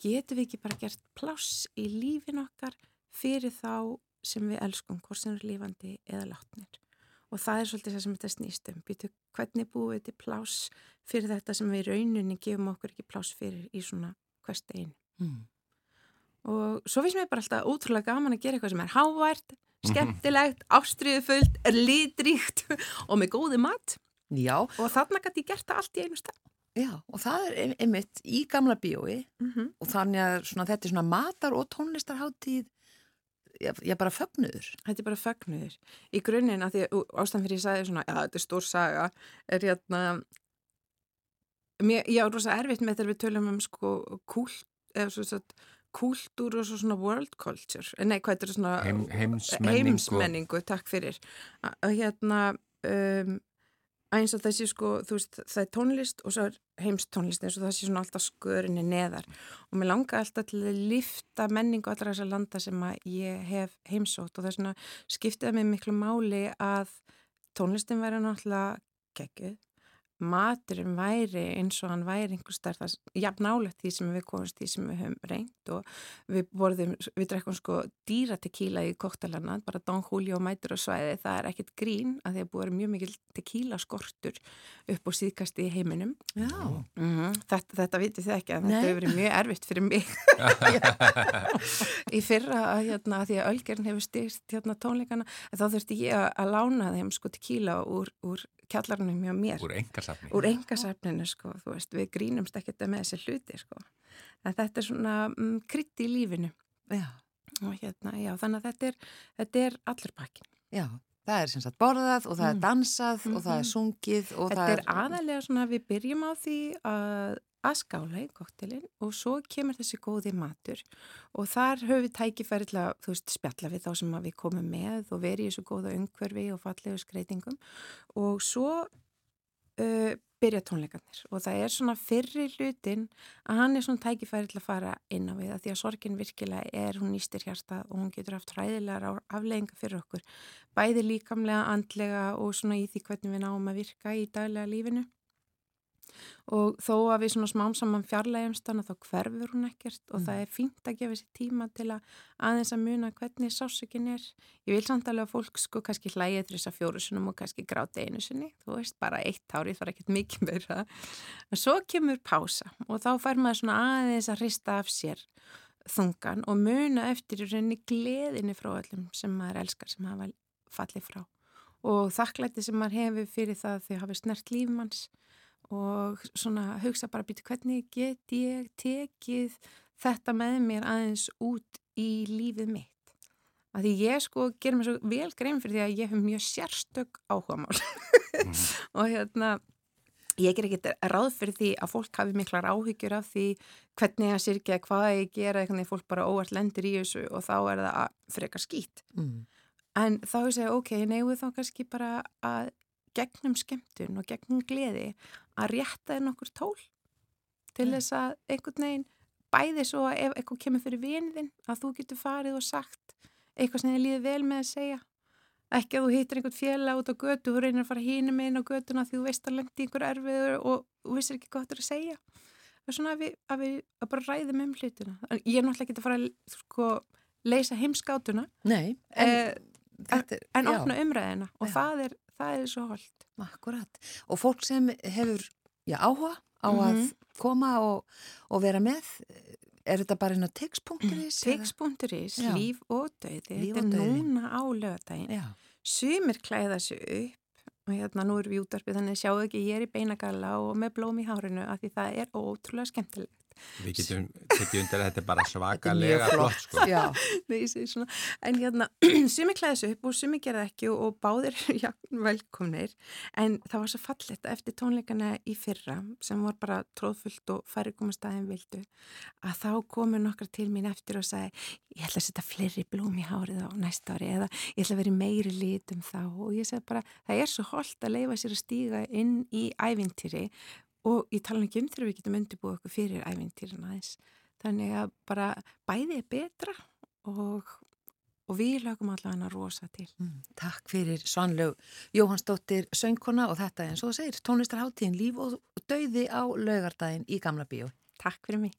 S6: getum við ekki bara gert pláss í lífin okkar fyrir þá sem við elskum, hvort sem er lífandi eða látnir. Og það er svolítið það sem þetta snýst um. Býtu, hvernig búið þetta plás fyrir þetta sem við rauninni gefum okkur ekki plás fyrir í svona hvert einu.
S1: Mm.
S6: Og svo finnst mér bara alltaf útrúlega gaman að gera eitthvað sem er hávært, skemmtilegt, ástriðufullt, litríkt og með góði mat.
S1: Já,
S6: Og þarna gæti ég gert það allt í einu stað.
S1: já, og það er ein- einmitt í gamla bíói
S6: Mm -hmm.
S1: og þannig að svona, þetta er svona matar og tónlistarháttíð já, já bara fögnuður.
S6: Þetta er bara fögnuður. Í grunninn að því ástæðan fyrir ég sagði svona, já þetta er stór saga, er hérna, mér, ég á rosa erfitt með þegar við tölum um sko kult, eða svo svo kultúr og svo svona world culture, nei hvað þetta er svona
S2: Heim, heimsmenningu.
S6: heimsmenningu, takk fyrir. Að hérna, um, eins og þessi sko, þú veist, það er tónlist og svo er heimstónlist eins og það sé svona alltaf skörinni neðar. Og mér langar alltaf til að lifta menningu allra þessar landa sem að ég hef heimsótt og það er svona skiptið mér miklu máli að tónlistin væri náttúrulega geggjuð maturinn væri eins og hann væri einhver starf, jafn nálegt því sem við komumst því sem við höfum reynd og við borðum, við drekkum sko dýra tequila í koktelana, bara Don Julio mætur á svæði, það er ekkert grín að því að búið mjög mikil tequila skortur upp á síðkasti í heiminum.
S1: Já,
S6: Mm þetta, þetta vitið þið ekki að þetta
S1: Nei.
S6: hefur verið mjög erfitt fyrir mig. Í fyrra að, hérna, að því að Ölgerinn hefur styrt hérna, tónleikana en þá þurfti ég að, að lána þeim sko tequila úr, úr kjallarunum hjá mér
S2: Úr engasafni.
S6: úr engasafninu sko, þú veist, við grínumst ekkert með þessi hluti sko en þetta er svona mm, krytti í lífinu
S1: já,
S6: og hérna, já, þannig að þetta er, þetta er allur pakkin
S1: já. Það er sem sagt borðað og það er
S6: Mm.
S1: dansað og það er
S6: Mhm.
S1: sungið og
S6: Þetta
S1: það
S6: er aðalega svona við byrjum á því að, að skála í koktelin og svo kemur þessi góði matur og þar höfum við tækifæri til að þú veist, spjalla við þá sem við komum með og veri í þessu góða umhverfi og fallegu skreitingum og svo uh, byrja tónleikarnir. Og það er svona fyrri hlutin að hann er svona tækifæri til að fara inn á við að því að sorgin virkilega er, hún nýstir hjarta og hún getur haft hræðilegar aflegginga fyrir okkur. Bæði líkamlega, andlega og svona í því hvernig við náum að virka í daglega lífinu og þó að við svona smám saman fjarlægjumst hana þá hverfur hún ekkert og það er fínt að gefa sér tíma til að aðeins að muna hvernig sásökin er. Ég vil samt alveg að fólk sko kannski hlæja þess að fjóru sinum og kannski gráta einu sinni. Þú veist, bara eitt árið er ekkert mikið meira. En svo kemur pása og þá fær maður svona aðeins að hrista af sér þungan og muna eftir í rauninni gleðinni frá öllum sem maður elskar sem hafa fallið frá. Og þakklætti sem maður hefur fyrir það að þau hafi snert lífmanns og svona hugsa bara býtu hvernig get ég tekið þetta með mér aðeins út í lífið mitt. Að því ég sko gerir mér svo vel grein fyrir því að ég hef mjög sérstök áhugamál og hérna ég ger ekki ráð fyrir því að fólk hafi miklar áhyggjur af því hvernig að sirkja, hvað ég gera, eitthvað fólk bara óvart lendir í þessu og þá er það að frekar skýt.
S1: Mm.
S6: En þá er segja, ok, neyðu þá kannski bara að gegnum skemmtun og gegnum gleði að rétta þér nokkur tól til
S1: Mm.
S6: þess að einhvern veginn bæði svo að ef eitthvað kemur fyrir viniðinn að þú getur farið og sagt eitthvað sem þið líður vel með að segja. Ekki að þú hittir einhvern fjela út á götu þú reynir að fara hínum inn á götuna því þú veist að lendi einhver erfiður og þú vissir ekki hvað þetta er að segja. Og svona að við, að við að bara ræðum um hlutina. En ég er náttúrulega ekki að fara að sko, leysa heimskátuna.
S1: Nei, en,
S6: eh,
S1: þetta
S6: en opna umræðina og það er, það er svo holdt.
S1: akkurat. Og fólk sem hefur já, áhuga á
S6: Mhm.
S1: að koma og, og vera með, er þetta bara inn á tix.is?
S6: Tix.is, líf og döði,
S1: Líf
S6: þetta
S1: og
S6: er
S1: dauði.
S6: núna á lögadaginn. Sumir klæða sig upp og hérna nú erum við útarpið þannig sjáu ekki ég er í beinagalla og með blóm í hárinu af því það er ótrúlega skemmtilegt.
S2: Við getum tekið undir að þetta er bara svakalega flott sko.
S1: já,
S6: Nei, ég segi svona, en hérna, sumi klæði sig upp og sumi gera ekki og, og báðir já, velkomnir, en það var svo fallegt að eftir tónleikana í fyrra sem var bara tróðfullt og færi komast aðeins vildu, að þá komu nokkra til mín eftir og sagði ég ætla að setja fleiri blóm í hárið á næsta ári eða ég ætla að vera í meiri litum þá. Og ég segi bara, það er svo holdt að leifa sér að stíga inn í ævintýri og ég tala ekki um þegar við getum undirbúið okkur fyrir ævintýrin aðeins þannig að bara bæði er betra og, og við lögum allavega rosa til.
S1: Mm, Takk fyrir Svanlaug Jóhannsdóttir söngkona og þetta eins og það segir tónlistarháttíðin líf og dauði á laugardaginn í Gamla bíó.
S6: Takk fyrir mig.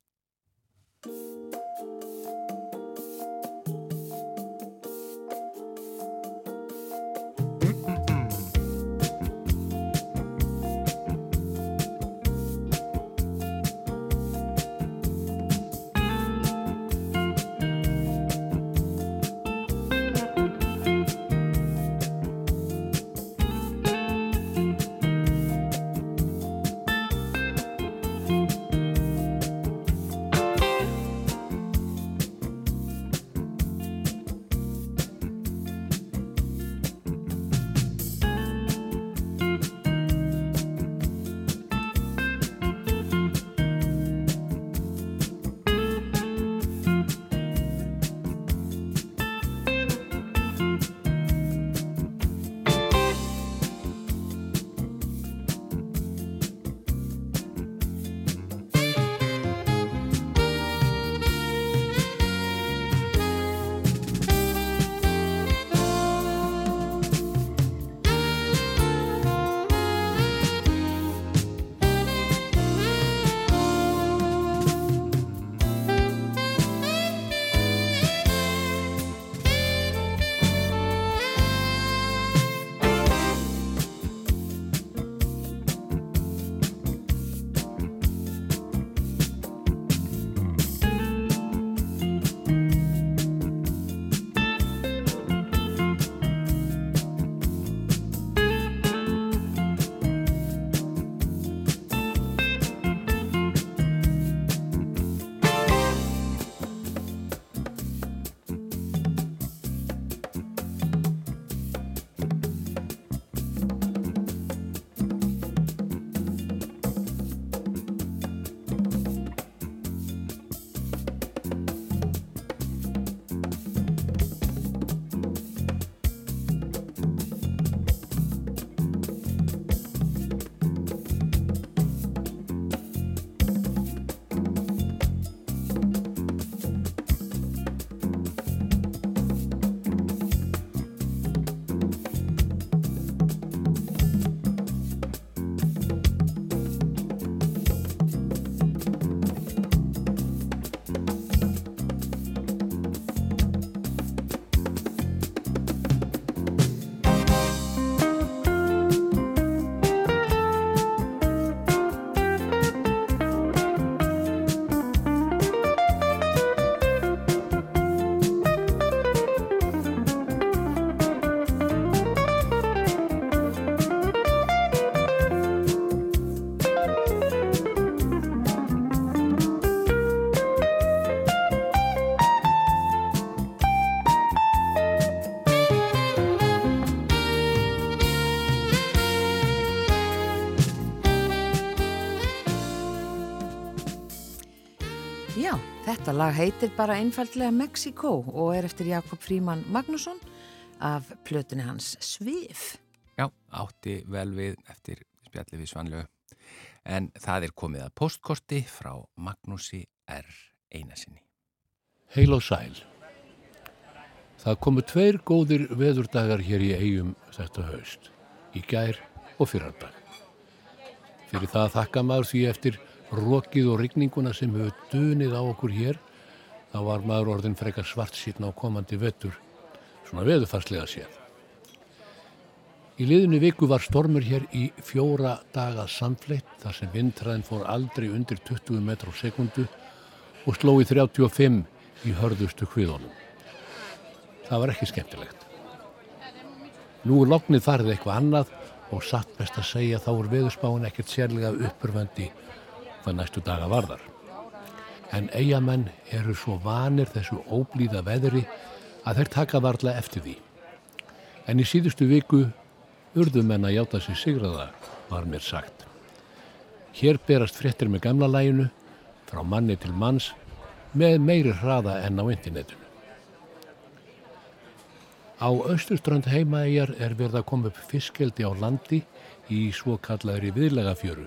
S1: Þetta lag heitir bara einfallega Mexico og er eftir Jakob Fríman Magnusson af plötunni hans Svif.
S2: Já, átti vel við eftir spjalli við Svanlegu. En það er komið að postkorti frá Magnúsi R. Einasinni.
S7: Heil og sæl. Það komu tveir góðir veðurdagar hér í eigum þetta haust, í gær og fyrardag. Fyrir það þakka maður því eftir rokið og rigninguna sem hefur dunið á okkur hér, þá var maður orðin frekar svart sítna á komandi vettur, svona veðufarslega séð. Í liðinu viku var stormur hér í fjóra daga samfleitt þar sem vindræðin fór aldrei undir 20 metr á sekundu og sló í 35 í hörðustu hviðunum. Það var ekki skemmtilegt. Nú er loknið farið eitthvað annað og satt best að segja þá er veðurspáin ekkert sérlega uppurvendi hvað næstu daga varðar. En eigamenn eru svo vanir þessu óblíða veðri að þeir taka varla eftir því. En í síðustu viku urðu menn að játa sig sigraða, var mér sagt. Hér berast fréttir með gamla læginu, frá manni til manns, með meiri hraða enn á internetinu. Á austurstrand heimaæjar er verið að koma upp fiskeldi á landi í svo kallaðri viðlega fjöru.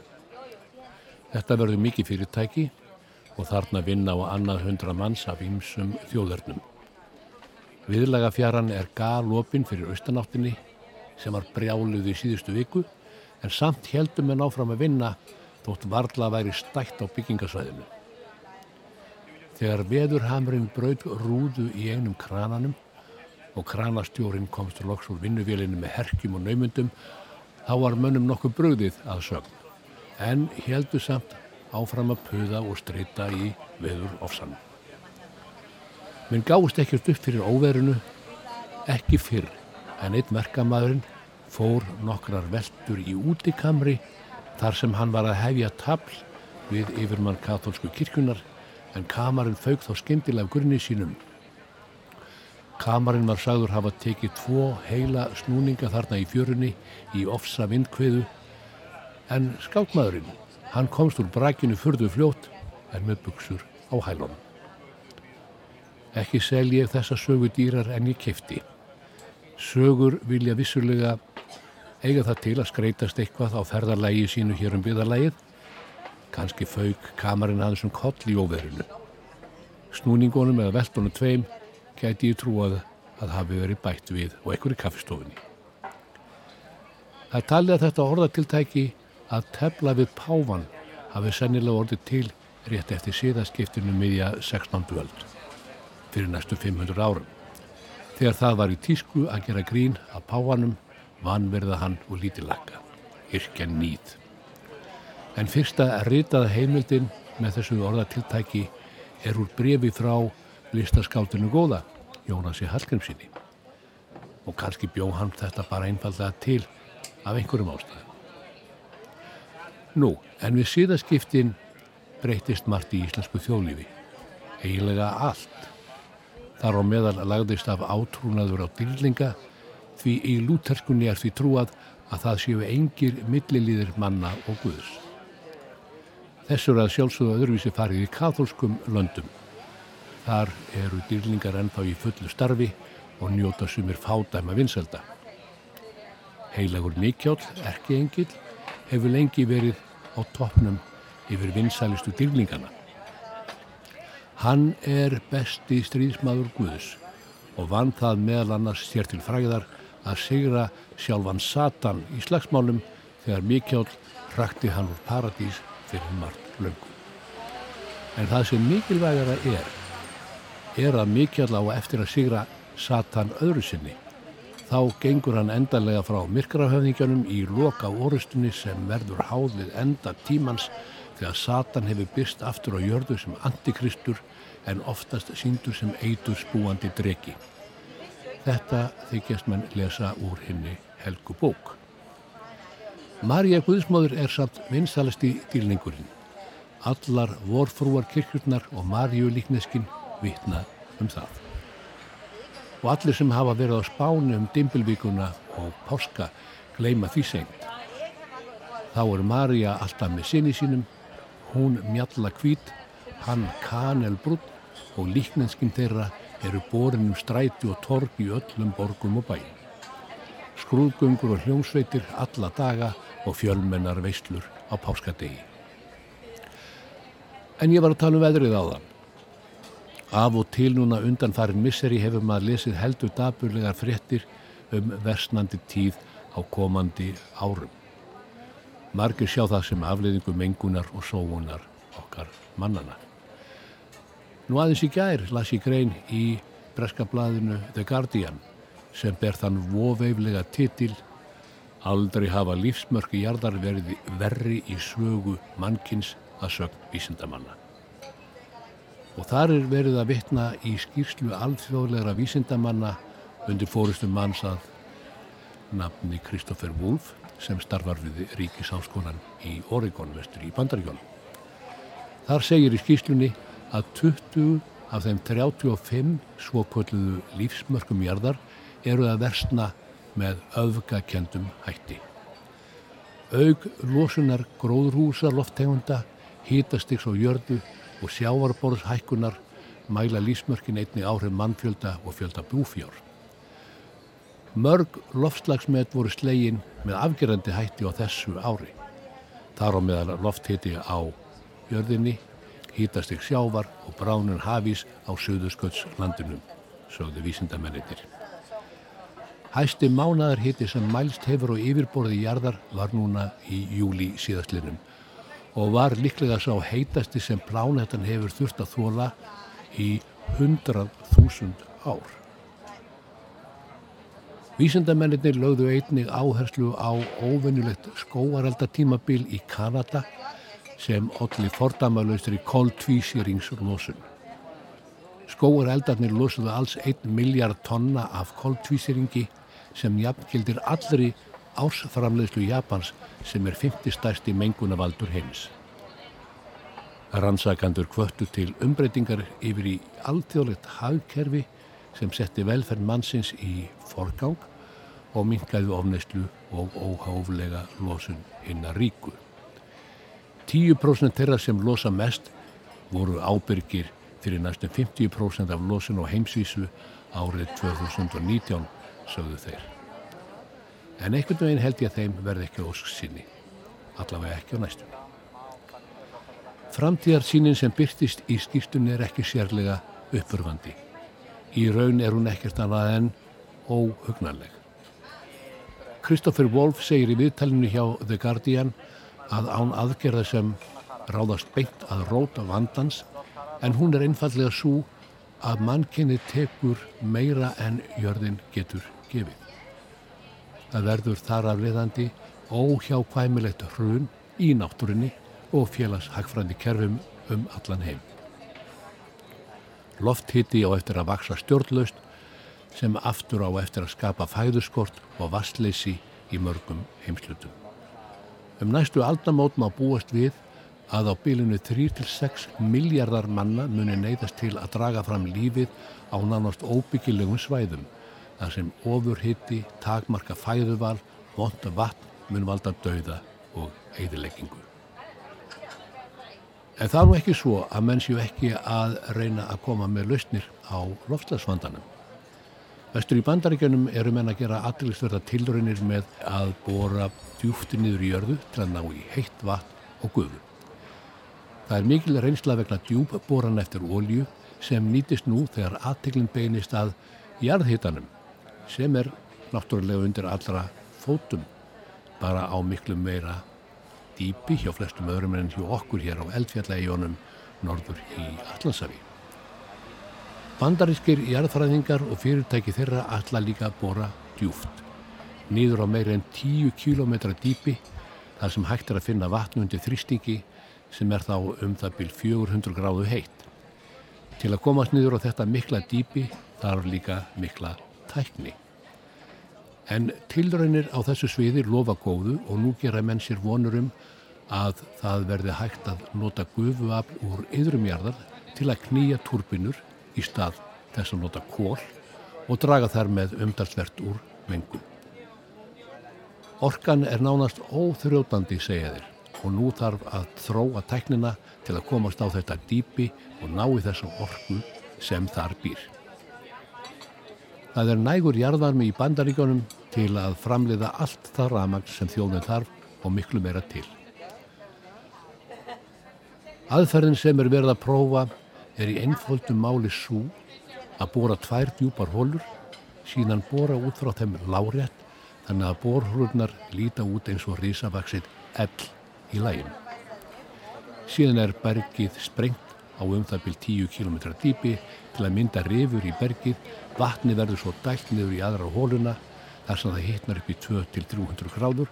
S7: Þetta verður mikið fyrirtæki og þarna vinna á annað hundra manns af ýmsum þjóðarnum. Viðlega fjaran er galopin fyrir austanáttinni sem var brjáluð í síðustu viku en samt heldum við náfram að vinna þótt varla væri stætt á byggingasvæðinu. Þegar veðurhamurinn braud rúðu í einum krananum og kranastjórin komst loks úr vinnuvélinu með herkjum og naumundum, þá var mönnum nokkuð bröðið að sögn. En heldu samt áfram að puða og streyta í veður ofsanum. Minn gáist ekkert upp fyrir óverinu, ekki fyrr, en einn verkamæðurinn fór nokkrar veldur í útikamri þar sem hann var að hefja tabl við yfirmann katólsku kirkunar en kamarinn fauk þá skemmtilega grunni sínum Kamarinn var sagður hafa tekið tvo heila snúninga þarna í fjörunni í ofsa vindkviðu en skákmaðurinn, hann komst úr brakinu fyrðu fljótt en með buksur á hælunum. Ekki sel ég þessa sögu dýrar en ég kefti. Sögur vilja vissulega eiga það til að skreitast eitthvað á ferðarlægi sínu hér um byðarlægið. Kanski fauk kamarinn hans um koll í óverinu. Snúningunum eða veltunum tveim gæti ég trúað að hafi verið bætt við og einhverju kaffistofunni. Það talið að þetta orðatiltæki að tefla við pávan hafi sennilega orðið til rétt eftir síðaskiptinu miðja 16. völd fyrir næstu 500 árum. Þegar það var í tísku að gera grín að pávanum vanverða hann og lítilakka, yrkja nýð. En fyrsta ritaða heimildin með þessu orðatiltæki er úr brefi frá listaskáldinu góða, Jónasi Hallgrímsinni. Og kannski bjó hann þetta bara einfallega til af einhverjum ástæðum. Nú, en við síðaskiptin breytist margt í íslensku þjóðlífi. Eiginlega allt. Þar á meðal lagðist af átrúnaður á dýrlinga því í lúterskunni er því trúað að það séu engir millilíðir manna og guðs. Þessur að sjálfsögðu öðruvísi farið í katholskum löndum Þar eru dýrlingar ennþá í fullu starfi og njóta sumir fádæma vinselda. Heilagur Mikjál, erki engil, hefur lengi verið á toppnum yfir vinsalistu dýrlingana. Hann er besti stríðsmaður Guðs og vann það meðal annars sér til fræðar að sigra sjálfan Satan í slagsmálum þegar Mikjál hrakti hann úr paradís fyrir margt löngu. En það sem mikilvægara er er að mikjall á eftir að sigra Satan öðru sinni. Þá gengur hann endanlega frá myrkrahöfningunum í loka orustunni sem verður háð við enda tímans þegar Satan hefur byrst aftur á jörðu sem antikristur en oftast síndur sem eitur spúandi dregi. Þetta þykjast mann lesa úr henni Helgu bók. Marja Guðsmóður er samt vinsalast í dýlningurinn. Allar vorfrúar kirkjurnar og Marju líkneskinn vitna um það. Og allir sem hafa verið á spánu um Dimbilvíkuna og Páska gleima því sengt. Þá er Marja alltaf með sinni sínum, hún mjalla kvít, hann Kanelbrútt og líknenskinn þeirra eru borinum stræti og torg í öllum borgum og bæin. Skrúðgöngur og hljómsveitir alla daga og fjölmennar veislur á páskadegi. En ég var að tala um veðrið á það. Af og til núna undan farin misseri hefur maður lesið heldur daburlegar fréttir um versnandi tíð á komandi árum. Margir sjá það sem afleiðingu mengunar og sóunar okkar mannana. Nú aðeins í gær las ég grein í breska blaðinu The Guardian sem ber þann voveiflega titil Aldrei hafa lífsmörki jarðar verið verri í sögu mannkins að sögn vísindamanna. Og þar er verið að vitna í skýrslu alþjóðlegra vísindamanna undir fórustum manns að nafni Kristoffer Wolf sem starfar við Ríkisáskonan í Oregon vestur í Bandaríkjónum. Þar segir í skýrslunni að 20 af þeim 35 svokvölduðu lífsmörkum jarðar eru að versna með öfgakendum hætti. Aug losunar gróðrúsa lofttegunda, hítastiks og jördu og sjávarborðs hækkunar mæla lífsmörkin einni áhrif mannfjölda og fjölda búfjár. Mörg loftslagsmet voru slegin með afgerandi hætti á þessu ári. Þar á meðal lofthiti á jörðinni, hítastig sjávar og bránun hafís á söðusköldslandunum, sögðu vísindamennir. Hæsti mánaðar hitti sem mælst hefur á yfirborði jarðar var núna í júli síðastlinum og var líklega sá heitasti sem plánetan hefur þurft að þóla í 100.000 ár. Vísindamennir lögðu einnig áherslu á óvennulegt skóareldatímabil í Kanada sem allir fordamalaustri koltvísýringslosun. Skóareldarnir losuðu alls 1 miljard tonna af koltvísýringi sem jafngildir allri ársframleðslu Japans sem er 50 stærsti mengunavaldur heims. Rannsakandur kvöttu til umbreytingar yfir í alþjóðlegt hagkerfi sem setti velferð mannsins í forgang og minkaði ofneyslu og óháflega losun hinnar ríku. 10% þeirra sem losa mest voru ábyrgir fyrir næstum 50% af losun á heimsvísu árið 2019, sögðu þeir. En einhvern veginn held ég að þeim verði ekki ósk sinni, allavega ekki á næstum. Framtíðarsýnin sem byrtist í skýrstunni er ekki sérlega uppurvandi. Í raun er hún ekkert annað en óhugnarleg. Kristoffer Wolf segir í viðtalinu hjá The Guardian að án aðgerða sem ráðast beint að róta vandans en hún er einfallega svo að mannkinni tekur meira en jörðin getur gefið. Það verður þar af leiðandi óhjákvæmilegt hrun í náttúrinni og félagshagfrændi kerfum um allan heim. Lofthitti á eftir að vaksa stjórnlaust sem aftur á eftir að skapa fæðuskort og vastleysi í mörgum heimslutum. Um næstu aldamót má búast við að á bylunu 3-6 miljardar manna muni neyðast til að draga fram lífið á nánast óbyggilegum svæðum þar sem ofurhitti, takmarka fæðuval, vonda vatn mun valda dauða og eigðileggingu. En það er nú ekki svo að menn séu ekki að reyna að koma með lausnir á loftslagsvandanum. Vestur í bandaríkjunum eru menn að gera aðlisverða tilraunir með að bóra djúfti niður í jörðu til að ná í heitt vatn og gufu. Það er mikil reynsla vegna djúbboran eftir ólju sem nýtist nú þegar aðteglinn beinist að jarðhittanum sem er náttúrulega undir allra fótum bara á miklu meira dýpi hjá flestum öðrum en hjá okkur hér á eldfjallægjónum norður í Allansafi. Bandarískir jarðfræðingar og fyrirtæki þeirra alla líka bóra djúft. Nýður á meira en 10 km dýpi þar sem hægt er að finna vatn undir þrýstingi sem er þá um það byrj 400 gráðu heitt. Til að komast nýður á þetta mikla dýpi þarf líka mikla tækni. En tilraunir á þessu sviði lofa góðu og nú gera menn sér vonurum að það verði hægt að nota gufuafl úr yðrumjarðar til að knýja turbinur í stað þess að nota kól og draga þar með umdalsvert úr mengun. Orkan er nánast óþrjótandi, segja þeir, og nú þarf að þróa tæknina til að komast á þetta dýpi og ná í þessa orku sem þar býr. Það er nægur jarðarmi í bandaríkjónum til að framleiða allt það ramagn sem þjóðin þarf og miklu meira til. Aðferðin sem er verið að prófa er í einföldum máli svo að bóra tvær djúpar hólur, síðan bóra út frá þeim lárétt þannig að bórhólurnar líta út eins og risavaksið ell í lægin. Síðan er bergið sprengt á um byrj 10 km dýpi til að mynda rifur í bergið, vatni verður svo dælt niður í aðra hóluna þar sem það hittnar upp í 2-300 gráður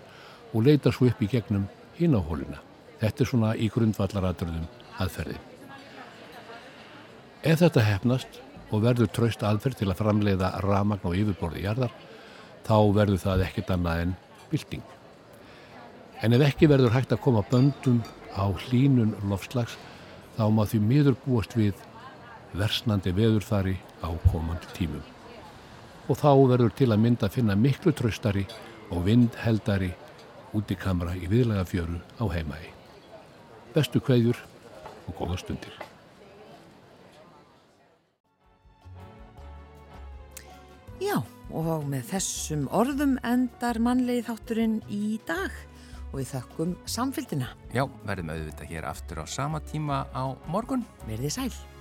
S7: og leita svo upp í gegnum hinn á hóluna. Þetta er svona í grundvallaraturðum aðferði. Ef þetta hefnast og verður traust aðferð til að framleiða ramagn á yfirborði jarðar, þá verður það ekkert annað en bylting. En ef ekki verður hægt að koma böndum á hlínun lofslags, þá má því miður búast við versnandi veðurfari á komandi tímum. Og þá verður til að mynda að finna miklu traustari og vindheldari út í viðlega fjöru á heimægi. Bestu kveðjur og góða stundir.
S1: Já, og með þessum orðum endar mannlegi þátturinn í dag og við þökkum samfélgina.
S2: Já, verðum auðvitað hér aftur á sama tíma á morgun.
S1: Verðið sæl.